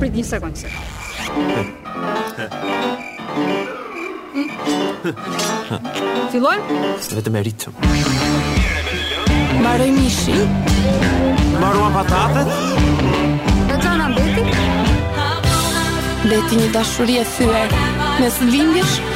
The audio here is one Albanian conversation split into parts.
Prit një sekundë se. Fillojmë? Vetëm me ritëm. Maroi mishi. Maroi patatet. Ne ça na mbeti? Mbeti një dashuri e thyer. Në së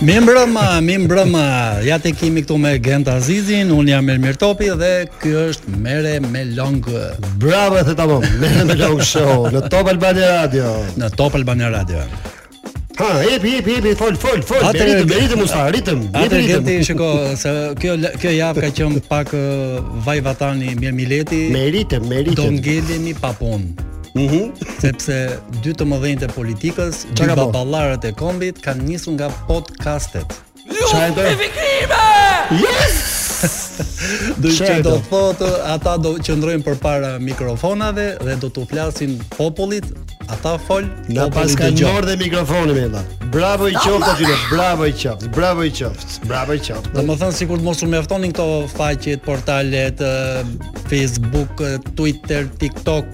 Mi mbrëma, mi mbrëma. Ja tek jemi këtu me Gent Hazizin, unë jam Ermir Topi dhe ky është Mere me Long. Bravo e the tamam. Mere me Long show në Top Albania Radio. Në Top Albania Radio. Ha, jepi, jepi, jepi, fol, fol, fol. Atëherë ritëm, me ritëm usta, ritëm. Atëherë Genti shiko se kjo kjo javë ka qenë pak uh, vaj vatani mjerë mileti. Me ritëm, me ritëm. Do ngelemi pa punë. Mhm. Mm Sepse dy të mëdhenjtë e politikës, dy baballarët e kombit kanë nisur nga podcastet. Çfarë do? Yes! do të që do thotë ata do qëndrojnë përpara mikrofonave dhe do t'u flasin popullit, ata fol, na pas ka ngordhë mikrofoni me ta. Bravo i qoftë aty, bravo i qoftë, bravo i qoftë, bravo i qoftë. Domethënë sikur të mos u mjaftonin këto faqet, portalet, Facebook, Twitter, TikTok,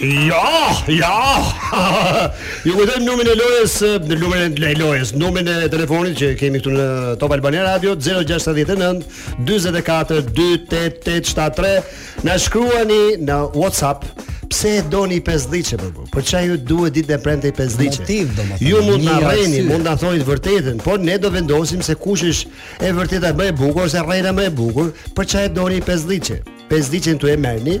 Ja, ja. Ju kujtoj numrin e lojës, në numrin e lojës, numrin e telefonit që kemi këtu në Top Albania Radio 069 44 28873. Na shkruani në WhatsApp pse e doni pesdhiçe për bu? Për ça ju duhet ditën e premte i pesdhiçe? Motiv do më Ju mund të rreni, mund të thoni të vërtetën, por ne do vendosim se kush është e vërteta më e bukur ose rrena më e bukur, për ça e doni pesdhiçe? Pesdhiçen tu e merrni,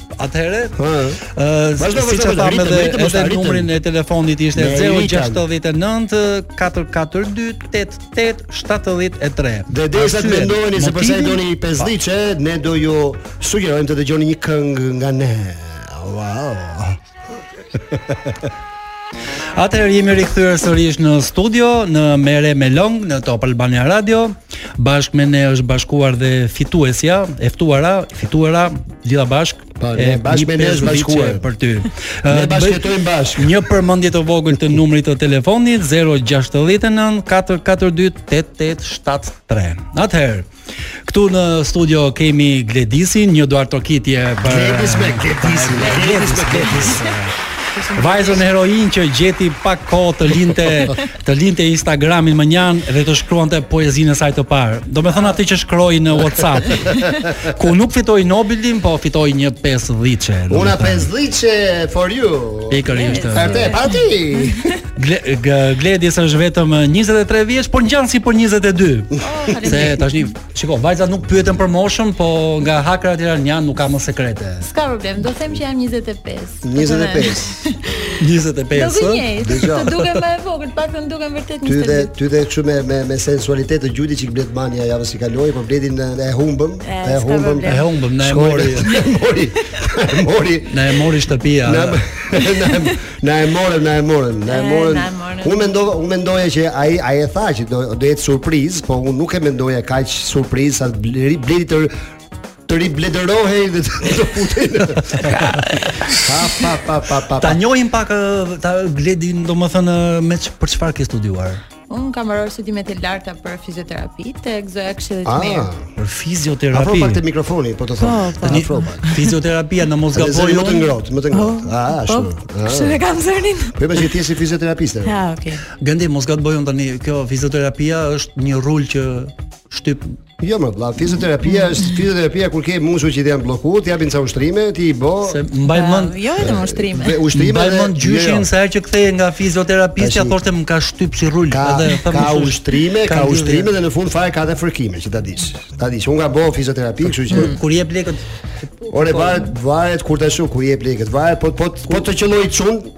Atëherë, ë siç e thamë edhe edhe numrin e telefonit ishte 069 442 8873. Dhe derisa të mendoheni se përse e doni një pesdhiçe, ne do ju sugjerojmë të dëgjoni një këngë nga ne. Wow. Atëherë jemi rikthyer sërish në studio në Mere me Long në Top Albania Radio. Bashkë me ne është bashkuar dhe fituesja, e ftuara, fituara gjitha bashkë. Po, e bashkë me ne është bashkuar për ty. Ne bashkëtojmë bashkë. Një përmendje të vogël të numrit të telefonit 069 442 8873. Atëherë, Këtu në studio kemi Gledisin, një duartokitje për Gledis me Gledisin, Gledis me Gledisin. Vajzën heroinë që gjeti pak kohë të linte të linte Instagramin mënjanë dhe të shkruante poezinë e saj të parë. Domethënë atë që shkroi në WhatsApp. Ku nuk fitoi Nobelin, po fitoi një pesdhiçe. Una pesdhiçe for you. Pikërisht. Atë, pati. Gledis është vetëm 23 vjeç, por ngjan si për 22. Oh, se tashni, shiko, vajzat nuk pyeten për moshën, po nga hakerat janë janë nuk ka më sekrete. S'ka problem, do them që jam 25. 25. 25. Dëgjoj. Të duken më e vogël, pak të duken vërtet 25. Ty dhe ty dhe kështu me me me sensualitet te Gjudi që bletmania javës që kaloi, po Bledin e humbëm, e humbëm, e humbëm, na e mori. Mori. Na e mori shtëpia. Na Na e morën, na e morën, na e morën. Unë mendova, unë mendoja që ai ai e tha që do do jetë surprizë, po unë nuk e mendoja kaq surprizë sa Bledi Bledi të të riblederohej dhe të futej. Pa pa pa pa pa. Ta njohim pak ta Gledin, domethënë me për çfarë ke studiuar? Un kam mbaruar studimet e larta për fizioterapi tek Zoja e Këshillit të Mirë. Ah, për fizioterapi. Afro pak te mikrofoni, po të them. Po, po. Tani afro pak. Fizioterapia në mos gaboj. Më të ngrohtë, më të ngrohtë. Po, ah, ashtu. Ah. Kështu e kam zërin. Po më je ti si fizioterapiste. Ah, okay. Genti në mos gaboj un tani, kjo fizioterapia është një rul që shtyp. Jo më vlla, fizioterapia është fizioterapia kur ke muskuj që janë bllokuar, t'i japin ca ushtrime, ti i bë. Se mbaj pra, mend. Jo vetëm ushtrime. Dhe ushtrime. Mbaj mend gjyshin jo, jo. sa herë që kthehej nga fizioterapisti, ja thoshte më ka shtyp si rul, edhe tha më ka ushtrime, ka ushtrime dhe në fund fare ka edhe fërkime që ta dish. Ta dish, unë kam bo fizioterapi, kështu që kur jep lekët Ore varet varet kur të shoh kur jep lekët, varet po po po të qëlloi çun,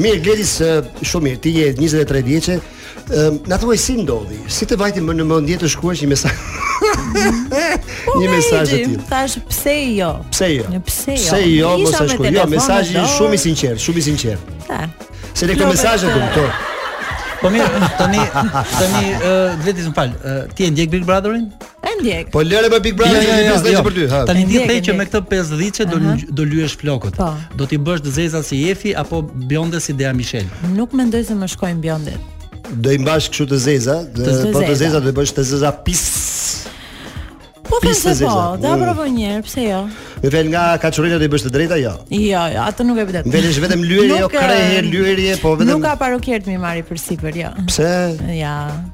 Mirë Gledis, shumë mirë. Ti je 23 vjeçe. Na thuaj si ndodhi? Si të vajti më në mendje të shkruash një mesazh? Po, një mesazh të tillë. Thashë pse jo? Pse jo? Në pse jo? Pse jo? Mos e shkruaj. Jo, mesazhi shumë i sinqertë, shumë i sinqertë. Ta. Se ne këto mesazhe do të Po mirë, tani tani Gledis më fal. Ti e ndjek Big Brotherin? E ndjek. Po lëre me Big Brother ja, ja, ja, për ty. Ha. Tani ti the që me këtë 50-dhiçe do do lyesh flokët. Po. Do t'i bësh të zeza si Efi apo bjonde si Dea Mishel. Nuk mendoj se më shkojnë bjondet. Do i mbash kështu të zeza, po të zeza do të bësh të zeza pis. Po të zeza. Po, ta mm. provoj një herë, pse jo? Me fjalë nga kaçurrela do i bësh të drejta apo jo. Jo, jo, atë nuk e vëdet. Vëlesh vetëm lyerje, jo krehje lyerje, po vetëm Nuk ka parukier të më marrë përsipër, jo. Pse? Ja.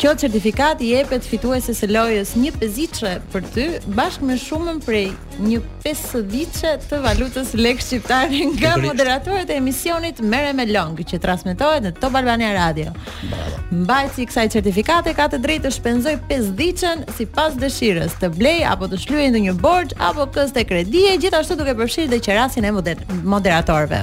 Kjo certifikatë i jepet fitueses së lojës Një pesëdhiçe për ty bashkë me shumën prej një pesëdhiçe të valutës lekë shqiptare nga moderatorët e emisionit Merre me lëng që transmetohet në Top Albania Radio. Mbajtësi i kësaj certifikate ka të drejtë të shpenzojë pesëdhiçen sipas dëshirës, të blejë apo të shlyejë ndonjë borxh apo këste kredie, gjithashtu duke përfshirë dhe qerasjen e moderatorëve.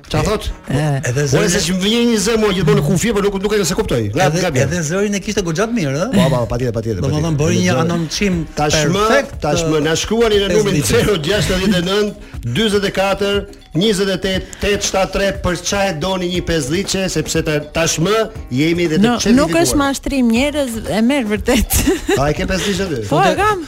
Çfarë thotë? Edhe zërin. Ose ç'më vjen një zë mua gjithmonë në kufje, por nuk nuk e se kuptoj. Nga edhe, nga edhe zërin e kishte goxha mirë, ëh. Po, po, patjetër, patjetër. Domethënë bëri një anoncim tashmë, tashmë na shkruani në numrin 069 44 28 873 për ça e doni një pesdhiçe sepse tashmë jemi dhe të certifikuar. Nuk është mashtrim njerëz, e merr vërtet. A e ke pesdhiçen ti? Po, e kam.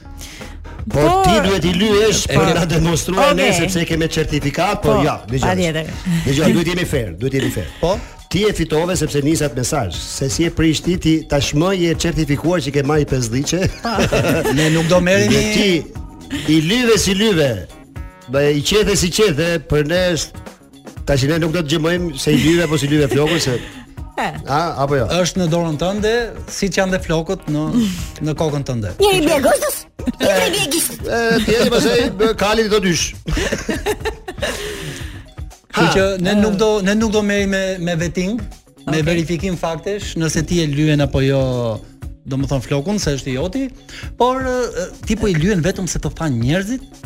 Por po, ti duhet t'i lyesh për ta demonstruar okay. ne se e ke me certifikatë, por po, ja, dëgjoj. Patjetër. Dëgjoj, duhet jemi fair, duhet jemi fair. Po. Ti e fitove sepse nise mesazh, se si e prish ti ti tashmë je certifikuar që ke marrë pesdhiçe. Po. ne nuk do merremi. Në ti i lyve s'i lyve. Dhe i qethe s'i qethe, për ne është Tash ne nuk do të gjykojmë se i lyve apo s'i lyve flokët se A, apo jo? Është në dorën tënde, siç janë dhe flokët në në kokën tënde. Një i bjegosës? Një i bjegosës? Ë, ti e pasaj kali do dysh. Kështu që ne nuk do ne nuk do merrim me me vetting, me okay. verifikim faktesh, nëse ti e lyen apo jo domethënë flokun se është i yti, por ti po i lyen vetëm se të thanë njerëzit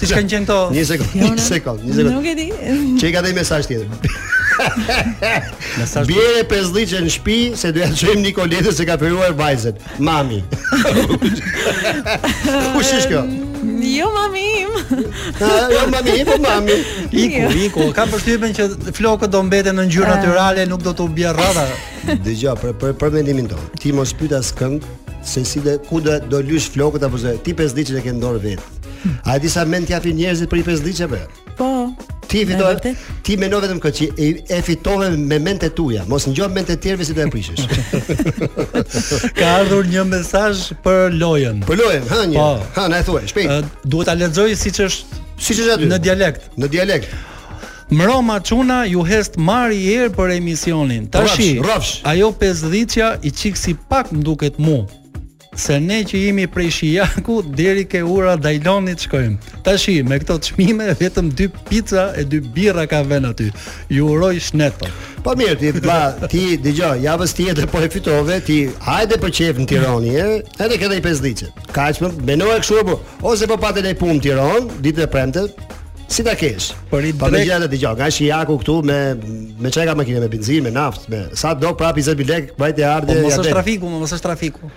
Siç kanë qenë këto. Një sekond, një jo, sekond, një sekond. Nuk e di. Se ka ardhur mesazh tjetër. Mesazh. Bjere pesdhiçen në shtëpi se do ia çojmë Nikoletës se ka fejuar vajzën. Mami. Kush është kjo? Jo mami im. Jo mami im, po mami. Iku, jo. iku, kam përshtypjen që flokët do mbeten në ngjyrë natyrale, nuk do të bjerë radha. Dëgjoj, për për për mendimin tonë. Ti mos pyet askënd se si dhe ku do do lyesh flokët apo se ti pesdhiçen e ke në dorë vetë. A e di sa mend t'japin njerëzit për i pesdhiçe be? Po. Ti e fitove. Ti mendo vetëm këtë që e, e fitove me mendtë e tua, mos ngjo mendtë e të tjerëve si do e prishësh. Ka ardhur një mesazh për lojën. Për lojën, ha një. Po. Ha, na e thuaj, shpejt. Ë, Duhet ta lexoj siç është Siç është aty. në dialekt. në dialekt. Mroma çuna ju ectë marë i herë për emisionin. Tashi, Rrofsh, rrofsh. ajo pesdhiçja i çiksi pak më duket mu. Se ne që jemi prej Shijaku deri ke ura Dajlonit shkojmë. Tashi me këto çmime vetëm dy pica e dy birra ka ven aty. Ju uroj shnet po. Po mirë ti ba, ti dëgjoj, javës tjetër po e fitove, ti hajde për çejf në Tiranë je, edhe këtej pesdhiçe. Kaq mendoje kështu apo ose po pate naj punë në Tiranë, ditë e premte, Si ta kesh? Për i drejt. Për gjithë atë dëgjoj, nga Shijaku këtu me me ça e ka makinë me benzinë, me naftë, me sa do prap 20 mijë lekë, vajtje-ardhje. Po mos është trafiku, mos është trafiku.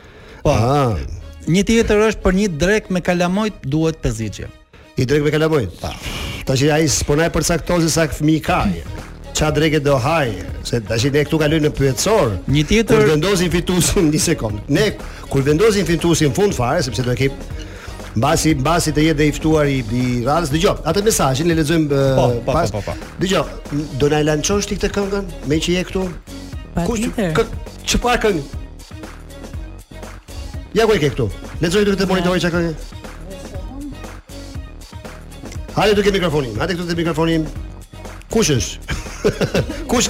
Po. Ah. Një tjetër është për një drekë me kalamojt duhet pesdhiçe. I drekë me kalamojt. Po. Tash ai s'po na e përcakton se sa fëmijë ka. Ça dreke do hajë, se tash ne këtu kalojmë në pyetësor. Një tjetër. Kur vendosim fituesin një sekond. Ne kur vendosim fituesin në fund fare sepse do e kemi Mbasi mbasi të jetë dhe i ftuari i radhës. Dgjoj, atë mesazhin e lexojmë po, po, po, pas. Po, po, po. Dgjoj, do na lançosh ti këtë këngën me që je këtu? Kush, kë, çfarë këngë? Ja ku e ke këtu. Lexoje këtu te monitori çka këngë. Hajde këtu te mikrofoni. Hajde këtu te mikrofoni. Kush është? Kush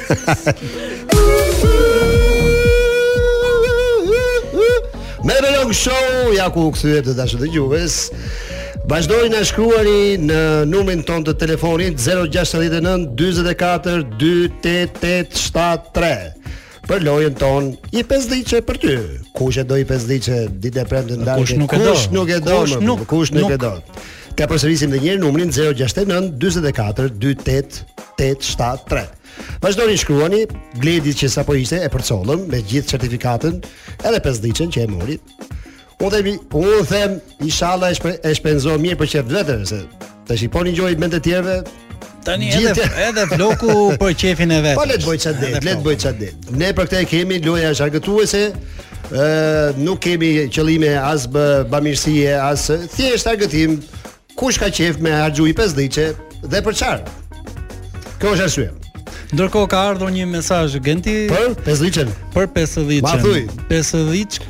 Me me lëngë show, ja ku u kthyem të dashur dëgjues Vazhdoni na shkruani në numrin tonë të telefonit 069 24 28873 Për lojën tonë një pesdhiçe për ty Kush e do një pesdhiçe ditë e premte Kush nuk e do Kush nuk e do Kush nuk e do Ta përsërisim edhe një herë numrin 069 44 28 873. Vazhdoni shkruani, Gledin që sapo ishte e përcollëm me gjithë certifikatën, edhe pesdhiçen që e mori. U them, u them, inshallah e, shpe, e shpenzon mirë për qejf të vetes se të shikoni gjoja mend të tjerëve, Tani edhe Gjithë- edhe floku për qefin e vet. Po le të bëj ça të dojë, le të bëj ça të dojë. Ne për këtë e kemi loja është argëtuese. Ë nuk kemi qëllime as bë bamirësie, as thjesht argëtim. Kush ka qef me harxhu një pesdhiçe dhe për çfarë? Kjo është arsye. Ndërkohë ka ardhur një mesazh Genti Për pesdhiçen. Për pesdhiçen. Ma thuj. Pesdhiçen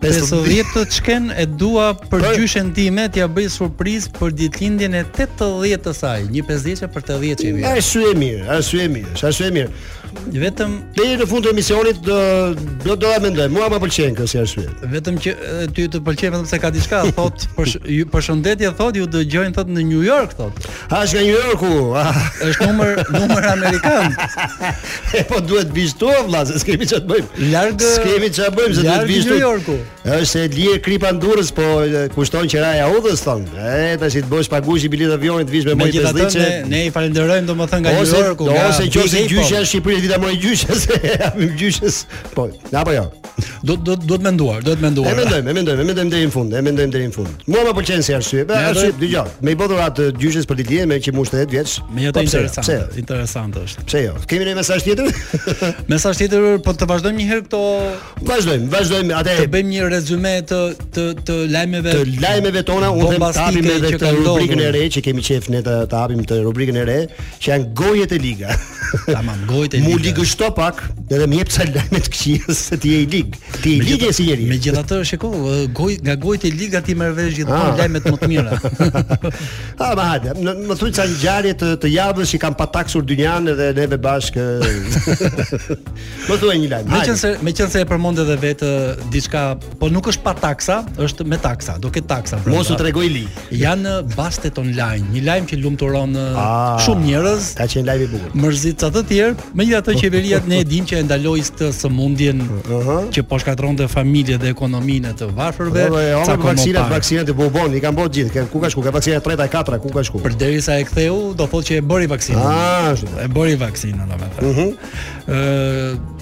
Pesëdhjetëshen e dua për gjyshen time t'ia bëj surprizë për ditëlindjen e 80 të saj, një pesëdhjetë për tetëdhjetë, kemi. Arsye e mirë, arsye e mirë, arsye e mirë. Vetëm deri në fund të emisionit do do do ta mendoj. Mua më pëlqen kjo si arsye. Vetëm që ty të pëlqen vetëm se ka diçka, thot për ju përshëndetje thot ju dëgjojnë thot në New York thot. A është nga New Yorku? Është numër numër amerikan. e po duhet të vish ti vëlla, se s'kemi ça të bëjmë. Larg s'kemi ça të bëjmë se duhet të vish nga New Yorku. Është e lirë kripa n'Durrës, po kushton qeraja udhës thon. E tashi të vësh, pagush një biletë avioni të vish me marrë pesdhiçen. Ne i falenderojmë domethënë nga New Yorku. Ose ose qoftë gjyshja në Shqipëri, vjen ta marrë gjyshja, se ia japim gjyshes. Po, apo jo. Do do do ta mendojmë, do ta mendojmë. E mendojmë, e mendojmë, e mendojmë deri në fund, e mendojmë deri në fund. Mua më pëlqen si arsye. Pra arsye, dëgjoj. Me i bo dhuratë gjyshes për ditëlindje me që mush 80 vjeç. Me jetë po interesante, jo? interesante është. Pse jo? Kemi një mesazh tjetër? mesazh tjetër, po të vazhdojmë një herë këto Vazhdojmë, vazhdojmë atë. Të bëjmë një rezume të të të lajmeve. Të lajmeve tona, unë them të hapim edhe këtë rubrikën e re që kemi qejf ne të hapim të rubrikën e re, që janë gojët e liga. Tamam, gojët e liga. Mu ligështo pak, edhe më jep ca lajme të këqija se ti je i lig. Ti je i lig si njeri. Megjithatë, shiko, goj nga gojët e liga ti merr vesh gjithmonë ah. lajmet më të mira. Ha, ah, ma hajde. Më thuaj ca ngjarje të të javës që kanë pataksur dynjan edhe neve bashkë. Më thuaj një lajm. Meqense meqense e përmend edhe vetë diçka, po nuk është pa taksa, është me taksa, do ketë taksa. Mos u trego i lig. Janë bastet online, një lajm që lumturon ah, shumë njerëz. Ka qenë lajm i bukur. Mërzit ca të tjerë, megjithatë qeveria ne e dimë që e ndaloi këtë sëmundjen uh -huh. që po shkatronte familjet dhe ekonominë e të varfërve. Po, po, sa vaksinat, vaksinat e bubon, i kanë bërë gjithë. Ku ka shku? Ka vaksina e treta e katërta, ku ka shku? Përderisa e ktheu, do thotë që e bëri vaksinën. Ah, e bëri vaksinën, domethënë. Mhm. Ëh,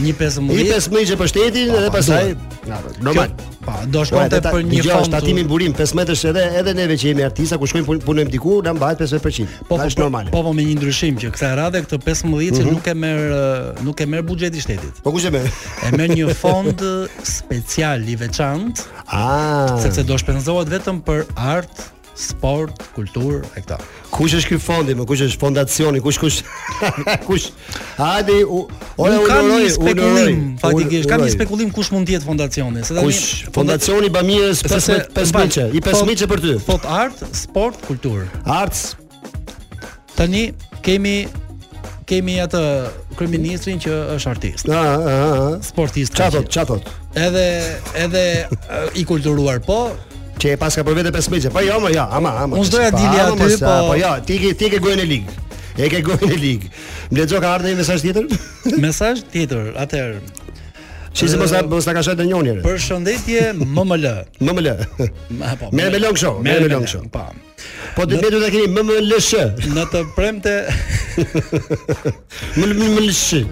Një 15. Një 15 për shtetin dhe pastaj. Normal. Po, do shkonte për një fond. Tatimi në burim 15 është edhe edhe neve që jemi artista kur shkojmë punojmë diku, na mbahet 15% Po, po, është po, normal. Po, po me një ndryshim që këtë radhë këtë 15-çe mhm. nuk e merr nuk e merr buxheti i shtetit. Po kush e merr? E merr një fond special i veçantë. Ah. Sepse do shpenzohet vetëm për art, sport, kulturë e këta. Kush është ky fondi, më kush është fondacioni, kush kush kush hajde ore unë kam një spekulim, faktikisht kam një spekulim kush mund të jetë fondacioni, se tani kush fondacioni bamirës 15 15 i 15 për ty. Thot art, sport, kulturë. Arts, Tani kemi kemi atë kryeministrin që është artist. Ah, ah, ah. Sportist. Ça thotë, ça thotë. Edhe edhe i kulturuar po, që e paska për vete 15-çe. Po jo, më jo, ama, ama. Unë doja dilja aty, po. Po jo, ti ke ti ke gojën e ligë. E ke gojën e ligë. Më lexo ka ardhur një mesazh tjetër? mesazh tjetër, atëherë. Shi se mos ta mos ta ka sha ndonjëri. Përshëndetje MML. MML. Po, Merre me Long Show, Merre me Long Show. Po. Po të vetë do ta keni MMLSH. Në të premte MMLSH.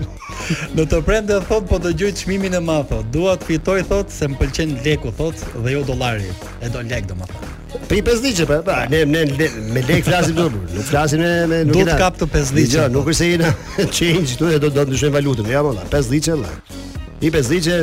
Në të premte thot po dëgjoj çmimin e madh thot. Dua të fitoj thot se më pëlqen leku thot dhe jo dollari. E do lek domethënë. Për i pesdhiçe, pra, pra, ne, ne, ne, me lek flasim të bërë, nuk flasim me... me nuk do të kap të pesdhiçe. Jo, nuk është se jena change, tu e do të ndryshojnë valutën, ja, valla, pesdhiçe, valla. I pesdhiçe,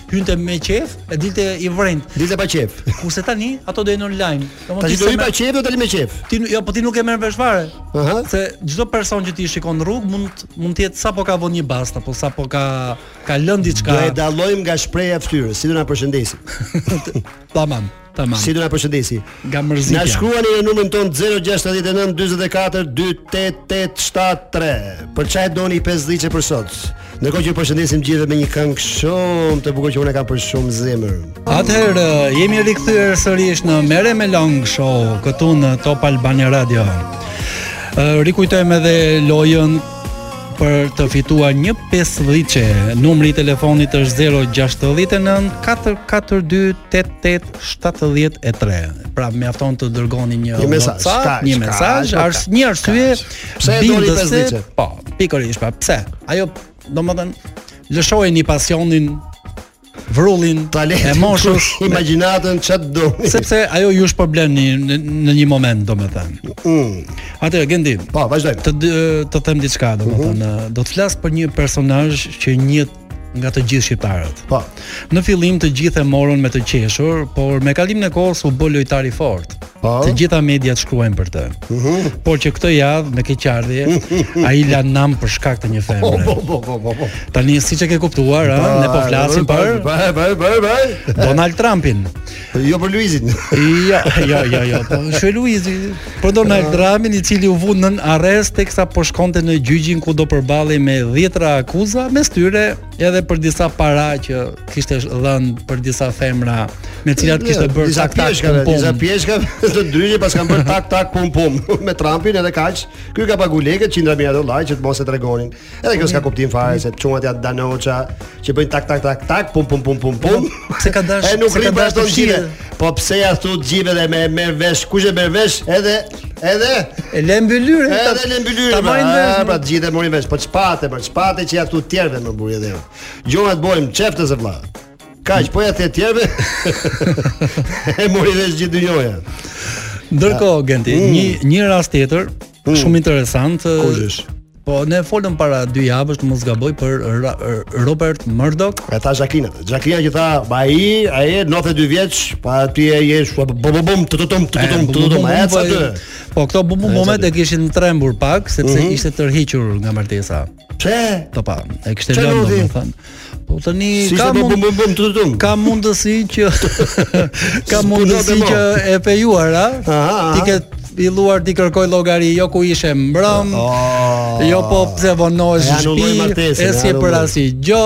hynte me qejf e dilte i vrenjt. Dilte pa qejf. Kurse tani ato do jenë online. Tash do hyjë pa qejf do dalë me qejf. Ti jo, po ti nuk e merr vesh fare. Aha. Se çdo person që ti shikon në rrugë mund mund të jetë sapo ka vënë një bast apo sapo ka ka lënë diçka. Do e dallojmë nga shprehja e fytyrës, si do na përshëndesin. Tamam. Tamam. Si do na përshëndesi? Nga mërzitja. Na shkruani në numrin ton 069 44 28873. Për ça e doni pesdhiçen për sot. Ndërkohë që ju përshëndesim gjithë me një këngë shumë të bukur që unë e kam për shumë zemër. Atëherë jemi rikthyer sërish në Merre me Long Show këtu në Top Albania Radio. Rikujtojmë edhe lojën për të fituar një 50-çe Numri i telefonit është 069 442 8873. Pra mjafton të dërgoni një, një mesazh, WhatsApp, një mesazh, ars një arsye. Pse e doni 50-çen? Po, pikërisht, pra, pse? Ajo, domethënë, lëshojeni pasionin vrullin e moshës, imagjinatën ça të do. Sepse ajo ju është problem në në, në një moment, domethënë. Mm. Atëherë Genti. Po, vazhdoj. Të të them diçka, domethënë, mm -hmm. do të flas për një personazh që njihet nga të gjithë shqiptarët. Po. Në fillim të gjithë e morën me të qeshur, por me kalimin e kohës u bë lojtar i fortë. Po. Të gjitha mediat shkruajnë për të. Mhm. Por që këtë javë me keqardhje ai la nam për shkak të një Po, femre. po, po, po, po, po. Tani siç e ke kuptuar, a, ne po flasim për Ba, ba, ba, ba. Donald Trumpin. Jo për Luizin. Jo, jo, jo, jo. Po ç'Luizi, për Donald Trumpin i cili u vu nën arrest teksa po shkonte në gjyqin ku do përballej me dhjetëra akuza, mes tyre edhe për disa para që kishte dhënë për disa femra me të cilat kishte bërë disa pjeshka, disa pjeshka të ndryshme pastaj kanë bërë tak tak pum pum me Trumpin edhe kaq. Ky ka pagu lekë 100 mijë dollarë që të mos e tregonin. Edhe kjo s'ka kuptim fare se çunat janë dangoça që bëjnë tak tak tak tak pum pum pum pum pum. Pse ka dash? Ai nuk rri bashkë të gjithë. Po po s'ja the gjithë dhe me marr vesh, kush e merr vesh edhe Edhe e le mbylyrë. Edhe le mbylyrë. Ta marrin vesh. Ah, pra të gjithë e morin vesh. Po çpate, po çpate që ja thu të tjerëve më burrë dhe. Gjohet bojm çeftës e vlla. Kaq po ja the të tjerëve. e morin vesh gjithë dynjoja. Ndërkohë Genti, mm. një një rast tjetër mm. shumë interesant. Kush është? Po ne folëm para dy javësh, në mos gaboj për Ra Rupert Murdoch. E tha Jacqueline. Jacqueline që tha, "Ma ai, ai 92 vjeç, pa ti e je bum bum bum tu tum tu tum tu tum e ca të." Po këto bum bumet e kishin trembur pak sepse mhm. ishte tërhiqur nga martesa. Pse? Po pra, e kishte lënë domethënë. Po tani si ka mund bum, bum, bum, tum, tum. ka mundësi që ka mundësi që e fejuara e tij ka filluar t'i kërkoj llogari, jo ku ishe mbrëm. Oh, jo po pse vonohesh në shtëpi, e si për asgjë.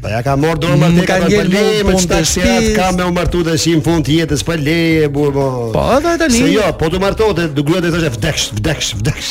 Po ja ka marr dorë marrë ka ngel me punë të shtëpit, ka me u martu të shi në fund të jetës pa leje burr po. Po edhe tani. Se jo, po të martohet, do gruaja të thoshë vdeksh, vdeksh, vdeksh.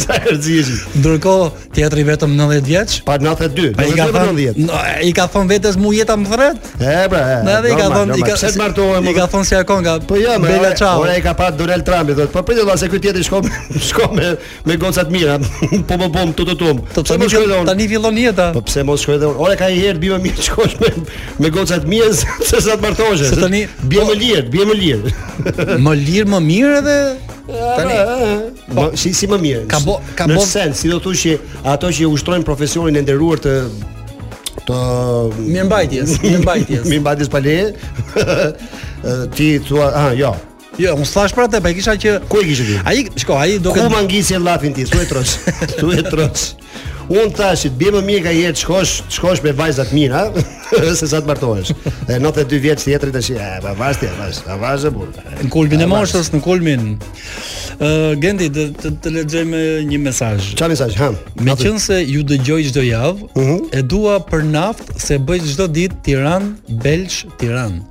Sa rëzish. Ndërkohë Tjetri vetëm 90 vjeç. Pa 92, pa i ka thënë 90. I ka thon vetes mu jeta më thret. E pra, e. Na dhe i ka thon, i ka thon, martohem. I ka thon si akon nga po ja, Bela Çau. Ora i ka pa Donald Trump i thot, po prit vlla se ky tjetri shkon, shkon me me goca të mira. Po po bom tu tu tum. Po tani shkoj dhe Tani fillon jeta. Po pse mos shkoj dhe unë? Ora ka një herë bi ma mirë t'shkosh me me goca të mira se sa të martohesh. Se tani bie më po- lirë, bie më lirë. Më lirë, më mirë edhe tani. Po, më, si si më mirë. Ka bo, ka në bo... sens, si do të thosh që ato që ushtrojnë profesionin e nderuar të të mirëmbajtjes, mirëmbajtjes. mirëmbajtjes pa leje. ti thua, ah, jo. Jo, unë thash për atë, pa e kisha që Ku e kishe ti? Ai, shko, ai do të Ku ma ngisje llafin ti, thuaj troç. Thuaj troç. Unë thash që të bje më mirë ka jetë shkosh, shkosh me vajza të mira, se sa të martohesh. E 92 vjeç tjetri tash, e pa vazh ti, vazh, pa vazh e burr. Në kulmin e moshës, në kulmin. Ë Genti, të të, të lexojmë një mesazh. Çfarë mesazh? Ha. Meqënëse ju dëgjoj çdo javë, uh mhm. -huh. e dua për naft se bëj çdo ditë Tiran, Belsh, Tiran.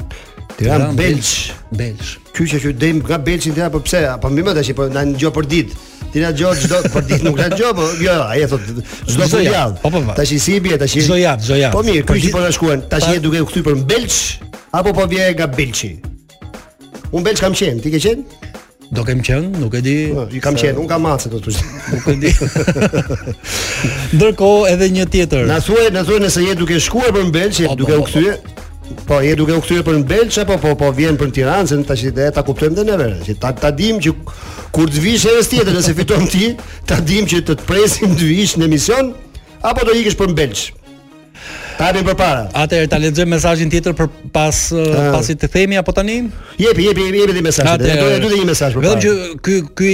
Tiran, Belsh, Belsh. Ky që që dejmë nga Belsh, Tiran, po pse? Po më më tash, po na ngjo për ditë. Ti na dëgjon çdo për ditë nuk na dëgjon, po jo, ai e thot çdo Çdo javë. javë. Po, po, po. Tash i si i bie tash. i- Çdo javë, çdo javë. Po mirë, Për ky që ditë- po na shkruan, tash Pa- je duke u kthy për Belsh apo po vje nga Belshi? Unë Belsh kam qenë, ti ke qenë? Do kem qenë, nuk e di. Po, I kam qenë, unë kam mace do të thosh. Nuk e di. Ndërkohë edhe një tjetër. Na thuaj, na thuaj nëse je duke shkuar për Belsh, je Po, po, duke u po, po. kthyer. Po je duke u kthyer për në Belsh apo po po vjen për në Tiranë, se tash ide ta kuptojmë dhe neve, që ta ta dim që kur të vish herës tjetër nëse fiton ti, ta dim që të të presim të vish në emision apo do ikësh për në Belsh. Ta hapim përpara. Atëherë ta lexojmë mesazhin tjetër për pas ah. pasi të themi apo tani? Jepi, jepi, jepi ti mesazhin. Do të thotë një mesazh përpara. Vetëm që ky ky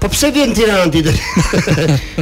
Po pse vjen në Tiranë ti?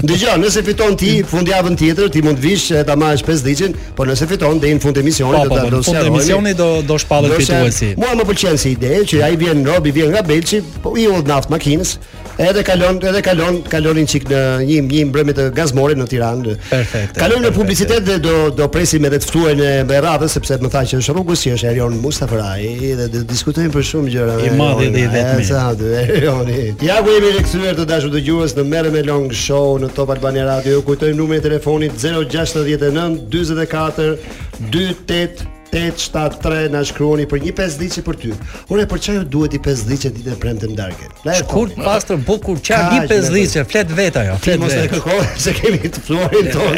Dëgjoj, nëse fiton ti fundjavën tjetër, ti mund të vish ta marrësh pesëdhiçen, por nëse fiton deri në fund të emisionit po, do po, ta bësh. Po, fund të emisionit do do shpallet fituesi. Mua më pëlqen si ide që ai vjen robi vjen nga Belshi, po i hudh naft makinës. Edhe kalon, edhe kalon, kalon një çik në një një mbrëmje të gazmorit në Tiranë. Perfekt. Kalojmë në publicitet dhe do do presim edhe të ftuarin e radhës sepse më tha që është rrugës, që është Erion Mustafa. Ai dhe do të diskutojmë për shumë gjëra. I madhi dhe i vetmi. Sa aty, Erioni. Ja ku jemi rikthyer të dashur dëgjues në Merre me Long Show në Top Albania Radio. Ju kujtojmë numrin e telefonit 069 44 28 873 na shkruani për një pesëdhiçe për ty. Ore për ça ju duhet një pesëdhiçe ditë e premte në darkë? Shkurt, pastër, bukur, qartë, një pesëdhiçe, flet vetë ajo, flet vetë. Mos e kërkoj se kemi të ftuarin ton,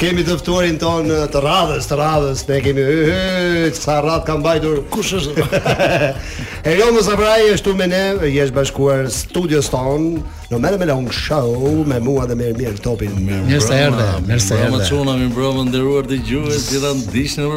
kemi të ftuarin ton të radhës, të radhës, ne kemi yy, sa radh ka mbajtur. Kush është? Erion Mustafaraj është këtu me ne, i është bashkuar studios ton, në Merre me Long Show me mua dhe me Ermir Topin. Mirë se erdhe, mirë se erdhe. Më çuna, mirëmbrëma të nderuar dëgjues, gjithan dishnë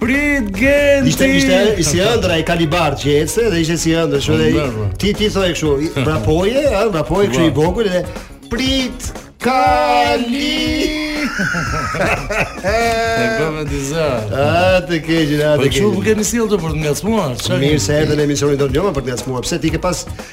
Prit Genti. Ishte ishte i si ëndrra e kali bardh që ecte dhe ishte si ëndrra, shumë dhe po. ti ti thoi kështu, vrapoje, ha, vrapoje kështu i po. vogël dhe prit Kali. E bëmë të zë. A të keqen a të keqen. Po çu keni sjell të për të ngacmuar? Mirë se erdhe në emisionin tonë jo ma për të ngacmuar. Pse ti ke pas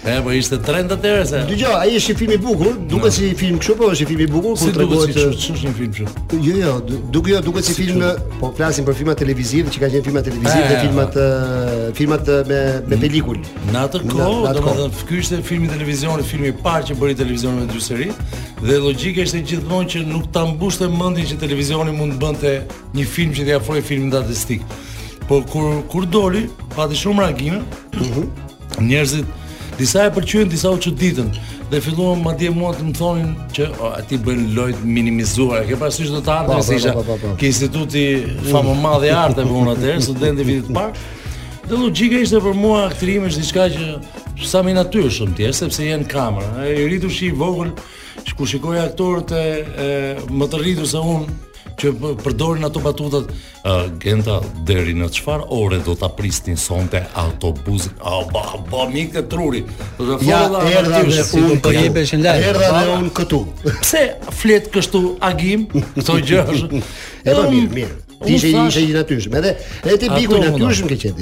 E po ishte trend atëherë se. Dgjoj, ai është një film i bukur, duket si një film kështu, po është një film i bukur ku tregohet. Si një film kështu. Jo, jo, duket jo, duket si film, po flasim për filma televizivë, që kanë qenë filma televizivë dhe filmat filmat me me pelikul. Në atë kohë, domethënë, ky ishte filmi i televizionit, filmi i parë që bëri televizioni me dy seri dhe logjika ishte gjithmonë që nuk ta mbushte mendjen që televizioni mund të bënte një film që t'i afrohej filmit artistik. Po kur kur doli, pati shumë reagime. Mhm. Njerëzit disa e pëlqyen, disa u çuditën dhe filluam madje mua të më thonin që o, ti bën lojë të minimizuar. Ke parasysh, të Artet po, si po, isha po, te Instituti famëmadh i Arteve, unë atëherë, student i vitit të parë. Dhe logjika ishte për mua aktrimi është diçka që sa më natyrshëm të jesh, sepse janë kamera. I rritur që i vogël, kur shikoja aktorët e, e më të rritur se unë që përdornin ato batutat Uh, Genta, deri në çfarë ore do ta prisnin sonte autobusin A, ba, ba, më ikte truri dhe Ja, erdha dhe si unë po jebe shën lajë Erdha dhe unë këtu Pse flet kështu Agim, këto gjëra E pa mirë, mirë Ti ishe i natyrshëm, edhe te Bigu i natyrshëm ke qenë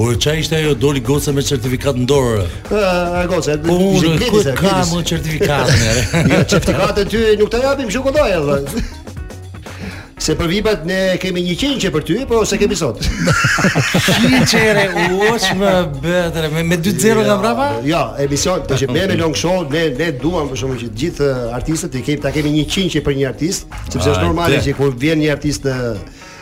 Ore çfarë ishte ajo doli goca me certifikat në dorë. Ë goca, po unë ku e kam certifikatën më. Jo certifikatën ty nuk ta japim kështu kollaj edhe. Se për vipat ne kemi një këngë për ty, po s'e kemi sot. Qenqere uosh më bëtë me me 2-0 nga mbrapa? Jo, emision, po që bënë long show, ne ne duam për shkakun që të gjithë artistët të kemi ta kemi një këngë për një artist, sepse është normale që kur vjen një artist në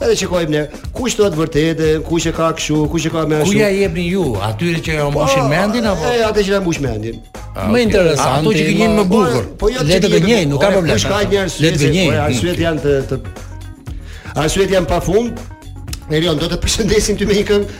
Edhe shikojmë ne, kush thotë të vërtetën, kush e ka kështu, kush e ka më ashtu. Kujt ia jepni ju atyre që jua mbushin po, mendjen apo? E atë që na mbush mendjen. Ah, më interesante. Ato që gënjejnë më bukur. Po jo le të gënjejnë, nuk ka problem. Kush ka një arsye? Le të gënjejnë. Po, arsyet janë të të Arsyet janë pafund. Erion, do të të përshëndesim ty me një këngë.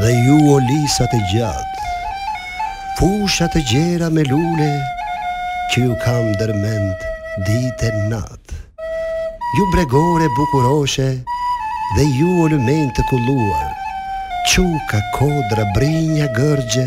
Dhe ju o lisa të gjatë, fusha të gjera me lule, që ju kam ndër mend ditë e natë. Ju bregore bukuroshe dhe ju o lumenj të kulluar, çuka, kodra, brinja, gërxhe,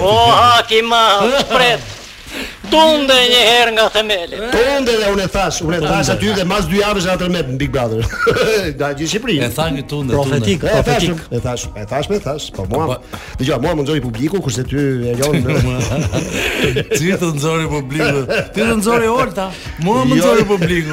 O hak i madh, shpreh. Tunde një herë nga themeli. Tunde dhe unë thash, unë thash aty dhe mas dy javësh ra tërmeti në Big Brother. Ra gjithë Shqipëri. E tha një tunde, profetik, tunde. profetik. E thash, e thash, e thash, po mua. Po. Dgjoj, mua më nxori publiku kurse ty Erion. Ty të nxori publiku. Ty të nxori Olta. Mua më jo. nxori publiku.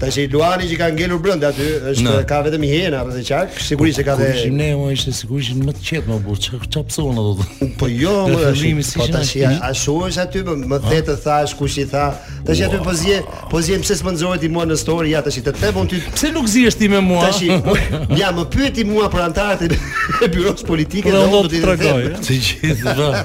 Tash ai Luani që ka ngelur brenda aty, është Në. ka vetëm hiena rreth e qark, sigurisht që ka dhe Kurishim ne, më ishte sigurisht më të qenë më burr. Çka çka pëson do të. Po jo, Në më fillim, si po ishin tash ashtu. ja- a shohësh aty më, më the të thash kush i tha. Tash aty po zihej, po zihej pse s'më nxore ti mua në story, ja tash i të them unë ty Pse nuk zihesh ti me mua? Tashi, ja më pyeti mua për anëtarët e e byrosë politike Dhe unë do do të t'i tregoj, them. Të gjithë, pra.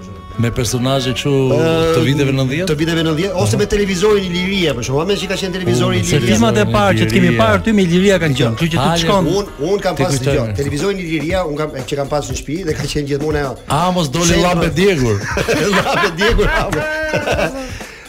Me personazhe kështu të viteve 90? Të viteve 90 ose me televizorin Iliria, për shembull, që ka qenë televizori Iliria. Se filmat e parë që i kemi parë aty me Iliria kanë qenë, kështu që të shkon. Un un kam pas dëgjo, televizorin Iliria, un kam që kam pas në shtëpi dhe ka qenë gjithmonë ajo. A mos doli llampë e djegur. Llampë e djegur.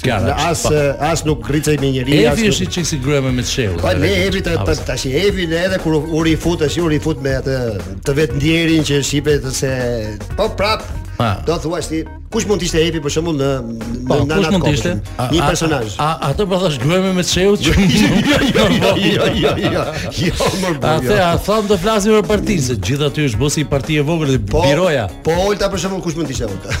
Fjalë. As po. as nuk rricej me njëri as. Evi është një çik si gruaja me me çeu. Po dhe Evi të të tash Evi ne edhe kur u rifut tash u rifut me atë të vet ndjerin që shifet se po prap. Pa. Do thua ti kush mund të ishte Evi për shembull në në po, në kush mund të ishte një personazh. A atë po thash gruaja me me çeu që jo jo jo jo jo. Jo, jo më bë. Atë a thon të flasim për partinë, gjithë aty është bosi një parti e vogël dhe po, biroja. Po Olta për shembull kush mund të ishte Olta?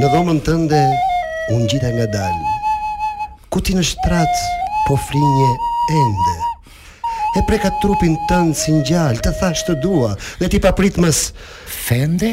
Në dhomën tënde u ngjita ngadalë. Ku ti në shtrat po flinje ende. E preka trupin tënd si ngjalë, të thash të dua dhe ti papritmas fende.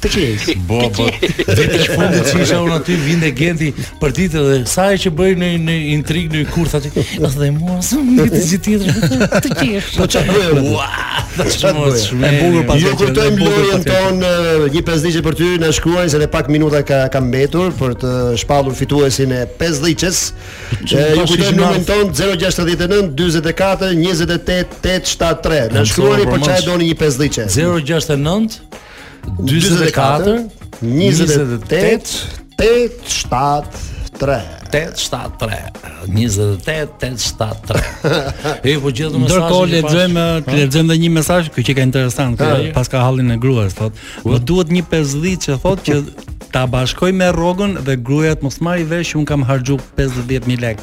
Të qesh. Bo bo. Vjet që fundi që isha unë aty vinte Genti për ditë dhe s'lë gjë bën në në intrig në kurth aty. Dhe mua s'më ngelet gjë tjetër. Të qesh. Po ç'a bëj? Ua. Shumë e bukur pas. Ju kujtojmë lojën tonë një pesdhiçe për ty na shkruani se edhe pak minuta ka ka mbetur për të shpallur fituesin e pesdhiçes. Ju kujtojmë numrin tonë 069 44 28 873. Na shkruani për ç'a doni një pesdhiçe. 069 44 28 873 873 28 873 Hy po vjen mesazhin. Ndërkohë lexojmë të lexojmë edhe një mesazh qenka interesant, paska hallin e gruas thotë, "Më duhet një pesdhiçe thotë që ta bashkoj me rrogën dhe gruaja të mos marrë vesh, që un kam harxhu 50000 lekë."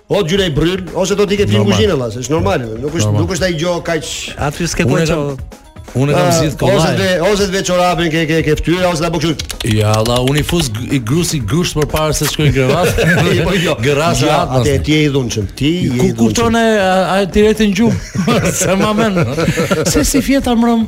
O gjuaj bërryl, ose do të ikë të fle në kuzhinë valla, është normale, nuk është nuk është ai gjë kaq. Aty s'ke ku çon. Unë kam ah, zgjidh kollaj. Ose të ose të vesh çorapin ke ke ke fytyra ose ta bëj kështu. Ja, la unë i fus një grusht një grusht përpara se shkoj në krevat. Po jo, gras ja, atë atë ti je i dhunshëm. Ti je i dhunshëm. Ku kupton ai ai të rret në gjumë. Sa më mend. Se si fjeta mbrëm.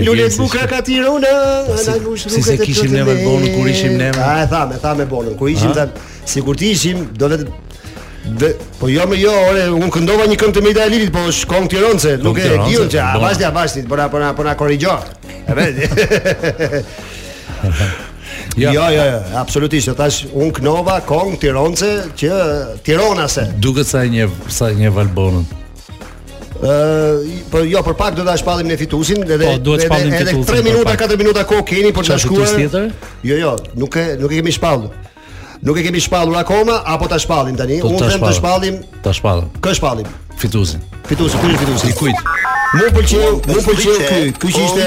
Lule të bukra ka Tirona po, Ana gush nuk e të të të me bonë kur ishim ne A e thamë, e thamë me Bonën Kur ishim të Si kur ti ishim Do vetë Dhe, po jo më jo, ore, unë këndova një këngë të Merita Halilit, po është këngë Tironse, nuk e di un që avash ti avash ti, po na po na po na korrigjo. Ja. Jo, jo, jo, absolutisht. Tash un knova kong tironse që Tironase. Duket s'e njeh s'e njeh Valbonën. Ëh, po jo, për pak do ta shpallim ne fituesin, edhe po, duhet edhe, edhe, edhe 3 minuta, 4 minuta kohë keni për të shkuar. Jo, jo, nuk e nuk e kemi shpallur. Nuk e kemi shpallur akoma apo ta shpallim tani? Po, Unë them të shpallim. Ta shpallim. Kë shpallim? Fituesin. Fituesin, kush fituesin? Kujt? Mu pëlqeu, mu pëlqeu ky, ky që ishte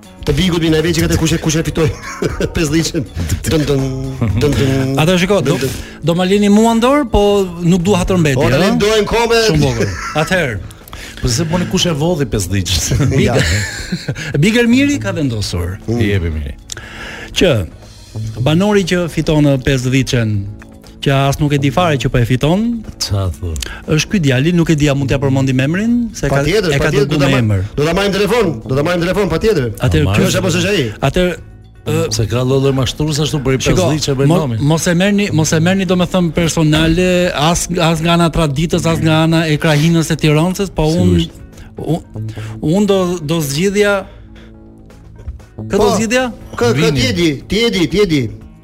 Të bigu të binaj veqë këtë kush e kush e fitoi 5 liqen Dëm dëm Dëm dëm Ata shiko do, do ma lini mua në dorë Po nuk dua të mbeti Ota lini dojnë kome Shumë bukur Atëherë Po se boni kush e vodhi 5 liqës Big Big Miri ka vendosur mm. I ebi miri Që Banori që fiton 5 liqen që as nuk e di fare që po e fiton. Ça thua? Është ky djali, nuk e di a mund t'ia përmendim emrin, se ka tjetër, e ka dërguar me emër. Do ta marrim në telefon, do ta marrim në telefon patjetër. Atë ky është apo s'është ai? Atë se ka lëllë mashtrues ashtu për i pesë me nomin. Mos e merrni, mos e merrni domethënë personale as as nga ana traditës, as nga ana e krahinës e Tiranës, po unë unë do do zgjidhja Kë do po, zgjidhje? Këtë, këtë, tjedi, tjedi, tjedi.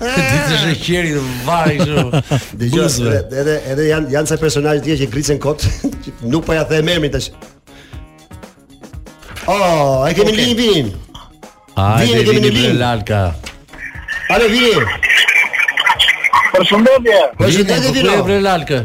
Ti të sheqeri të vari kështu. Dëgjo, edhe edhe janë janë ca personazhe të tjerë që grricen kot, nuk po ja them emrin tash. Oh, e kemi në linjë vin. A e kemi në linjë lalka. Ale vini. Përshëndetje. Përshëndetje Dino. Përshëndetje Lalka.